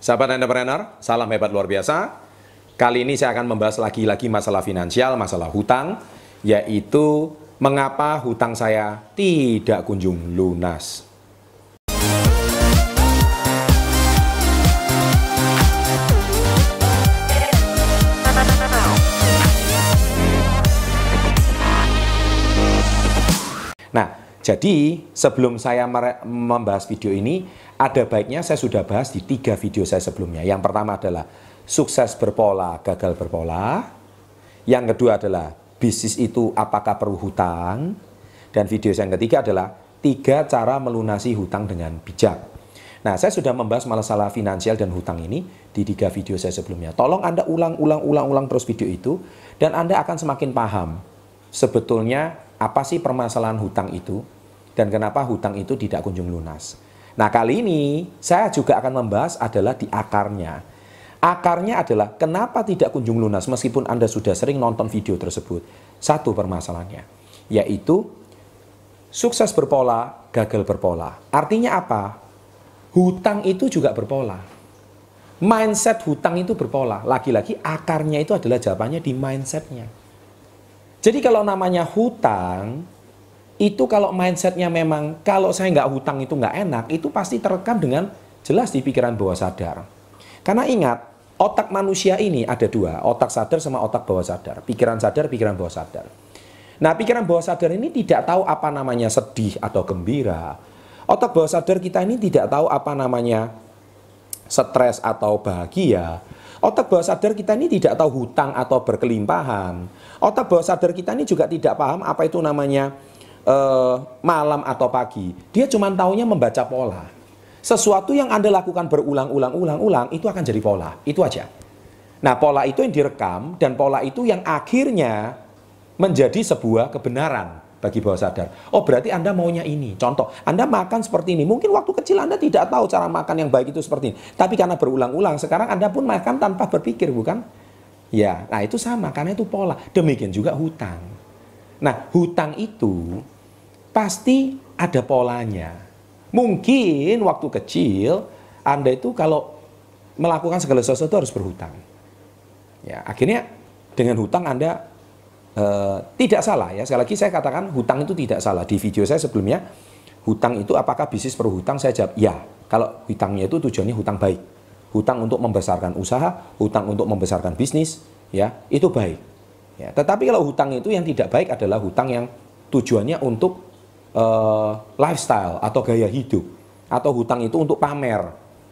Sahabat entrepreneur, salam hebat luar biasa. Kali ini saya akan membahas lagi-lagi masalah finansial, masalah hutang, yaitu mengapa hutang saya tidak kunjung lunas. Jadi sebelum saya membahas video ini, ada baiknya saya sudah bahas di tiga video saya sebelumnya. Yang pertama adalah sukses berpola, gagal berpola. Yang kedua adalah bisnis itu apakah perlu hutang. Dan video yang ketiga adalah tiga cara melunasi hutang dengan bijak. Nah, saya sudah membahas masalah finansial dan hutang ini di tiga video saya sebelumnya. Tolong Anda ulang-ulang-ulang-ulang terus video itu dan Anda akan semakin paham sebetulnya apa sih permasalahan hutang itu dan kenapa hutang itu tidak kunjung lunas. Nah kali ini saya juga akan membahas adalah di akarnya. Akarnya adalah kenapa tidak kunjung lunas meskipun Anda sudah sering nonton video tersebut. Satu permasalahannya, yaitu sukses berpola, gagal berpola. Artinya apa? Hutang itu juga berpola. Mindset hutang itu berpola. Lagi-lagi akarnya itu adalah jawabannya di mindsetnya. Jadi kalau namanya hutang, itu kalau mindsetnya memang kalau saya nggak hutang itu nggak enak, itu pasti terekam dengan jelas di pikiran bawah sadar. Karena ingat, otak manusia ini ada dua, otak sadar sama otak bawah sadar. Pikiran sadar, pikiran bawah sadar. Nah, pikiran bawah sadar ini tidak tahu apa namanya sedih atau gembira. Otak bawah sadar kita ini tidak tahu apa namanya stres atau bahagia. Otak bawah sadar kita ini tidak tahu hutang atau berkelimpahan. Otak bawah sadar kita ini juga tidak paham apa itu namanya uh, malam atau pagi. Dia cuma taunya membaca pola. Sesuatu yang Anda lakukan berulang-ulang-ulang-ulang itu akan jadi pola. Itu aja. Nah, pola itu yang direkam dan pola itu yang akhirnya menjadi sebuah kebenaran bagi bawah sadar. Oh berarti Anda maunya ini. Contoh, Anda makan seperti ini. Mungkin waktu kecil Anda tidak tahu cara makan yang baik itu seperti ini. Tapi karena berulang-ulang, sekarang Anda pun makan tanpa berpikir, bukan? Ya, nah itu sama, karena itu pola. Demikian juga hutang. Nah, hutang itu pasti ada polanya. Mungkin waktu kecil, Anda itu kalau melakukan segala sesuatu harus berhutang. Ya, akhirnya dengan hutang Anda Uh, tidak salah ya. Sekali lagi saya katakan hutang itu tidak salah. Di video saya sebelumnya hutang itu apakah bisnis berhutang saya jawab ya kalau hutangnya itu tujuannya hutang baik. Hutang untuk membesarkan usaha hutang untuk membesarkan bisnis ya itu baik ya. Tetapi kalau hutang itu yang tidak baik adalah hutang yang tujuannya untuk uh, lifestyle atau gaya hidup. Atau hutang itu untuk pamer.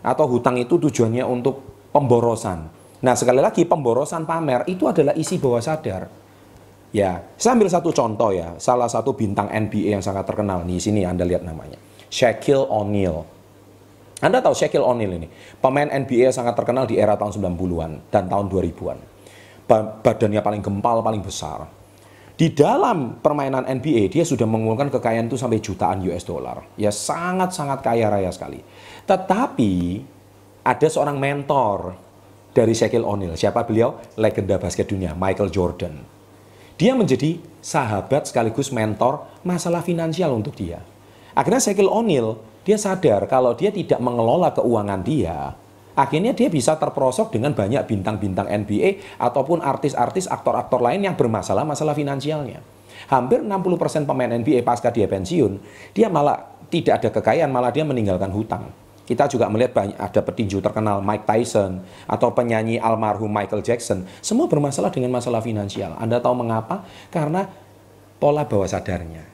Atau hutang itu tujuannya untuk pemborosan. Nah sekali lagi pemborosan pamer itu adalah isi bawah sadar. Ya, saya ambil satu contoh ya, salah satu bintang NBA yang sangat terkenal. Nih, sini Anda lihat namanya, Shaquille O'Neal. Anda tahu Shaquille O'Neal ini, pemain NBA yang sangat terkenal di era tahun 90-an dan tahun 2000-an. Badannya paling gempal, paling besar. Di dalam permainan NBA, dia sudah mengumpulkan kekayaan itu sampai jutaan US dollar. Ya sangat-sangat kaya raya sekali. Tetapi, ada seorang mentor dari Shaquille O'Neal. Siapa beliau? Legenda basket dunia, Michael Jordan dia menjadi sahabat sekaligus mentor masalah finansial untuk dia. Akhirnya Shaquille O'Neal, dia sadar kalau dia tidak mengelola keuangan dia, akhirnya dia bisa terperosok dengan banyak bintang-bintang NBA ataupun artis-artis, aktor-aktor lain yang bermasalah masalah finansialnya. Hampir 60% pemain NBA pasca dia pensiun, dia malah tidak ada kekayaan, malah dia meninggalkan hutang. Kita juga melihat banyak ada petinju terkenal Mike Tyson atau penyanyi almarhum Michael Jackson, semua bermasalah dengan masalah finansial. Anda tahu mengapa? Karena pola bawah sadarnya.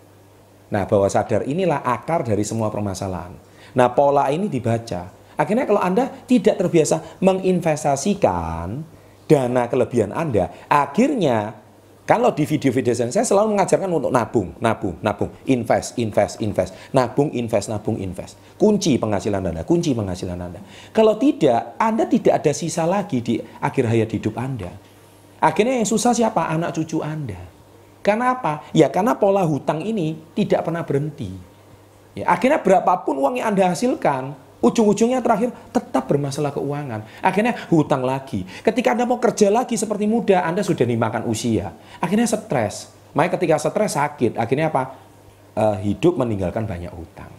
Nah, bawah sadar inilah akar dari semua permasalahan. Nah, pola ini dibaca. Akhirnya kalau Anda tidak terbiasa menginvestasikan dana kelebihan Anda, akhirnya kalau di video-video saya selalu mengajarkan untuk nabung, nabung, nabung, invest, invest, invest, nabung, invest, nabung, invest. Kunci penghasilan Anda, kunci penghasilan Anda. Kalau tidak, Anda tidak ada sisa lagi di akhir hayat hidup Anda. Akhirnya yang susah siapa? Anak cucu Anda. Karena apa? Ya karena pola hutang ini tidak pernah berhenti. Ya, akhirnya berapapun uang yang Anda hasilkan, Ujung-ujungnya terakhir tetap bermasalah keuangan. Akhirnya hutang lagi. Ketika Anda mau kerja lagi seperti muda, Anda sudah dimakan usia. Akhirnya stres. Makanya ketika stres sakit, akhirnya apa? Uh, hidup meninggalkan banyak hutang.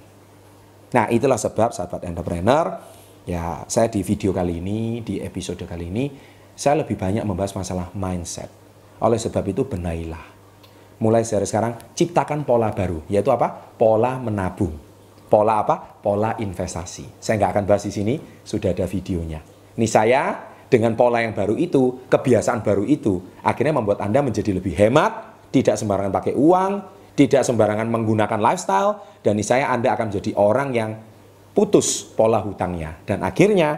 Nah itulah sebab sahabat entrepreneur, Ya, saya di video kali ini, di episode kali ini, saya lebih banyak membahas masalah mindset. Oleh sebab itu, benailah. Mulai dari sekarang, ciptakan pola baru, yaitu apa? Pola menabung. Pola apa? Pola investasi. Saya nggak akan bahas di sini, sudah ada videonya. Ini saya dengan pola yang baru itu, kebiasaan baru itu, akhirnya membuat Anda menjadi lebih hemat, tidak sembarangan pakai uang, tidak sembarangan menggunakan lifestyle, dan ini saya Anda akan menjadi orang yang putus pola hutangnya. Dan akhirnya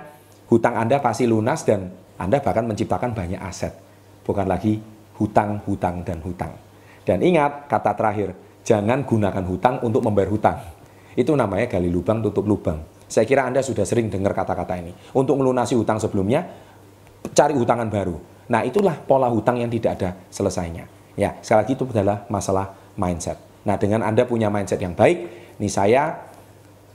hutang Anda pasti lunas dan Anda bahkan menciptakan banyak aset. Bukan lagi hutang, hutang, dan hutang. Dan ingat kata terakhir, jangan gunakan hutang untuk membayar hutang. Itu namanya gali lubang, tutup lubang. Saya kira Anda sudah sering dengar kata-kata ini. Untuk melunasi hutang sebelumnya, cari hutangan baru. Nah itulah pola hutang yang tidak ada selesainya. Ya, sekali lagi itu adalah masalah mindset. Nah dengan Anda punya mindset yang baik, nih saya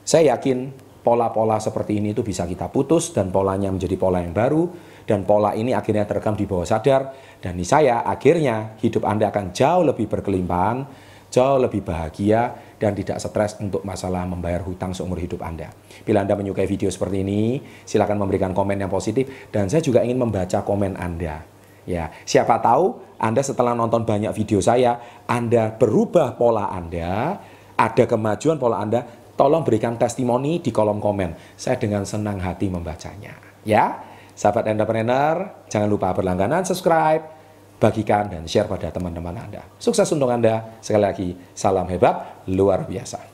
saya yakin pola-pola seperti ini itu bisa kita putus dan polanya menjadi pola yang baru dan pola ini akhirnya terekam di bawah sadar dan di saya akhirnya hidup Anda akan jauh lebih berkelimpahan, jauh lebih bahagia dan tidak stres untuk masalah membayar hutang seumur hidup Anda. Bila Anda menyukai video seperti ini, silakan memberikan komen yang positif dan saya juga ingin membaca komen Anda. Ya, siapa tahu Anda setelah nonton banyak video saya, Anda berubah pola Anda, ada kemajuan pola Anda, tolong berikan testimoni di kolom komen. Saya dengan senang hati membacanya. Ya, sahabat entrepreneur, jangan lupa berlangganan, subscribe, bagikan dan share pada teman-teman Anda. Sukses untuk Anda. Sekali lagi, salam hebat, luar biasa.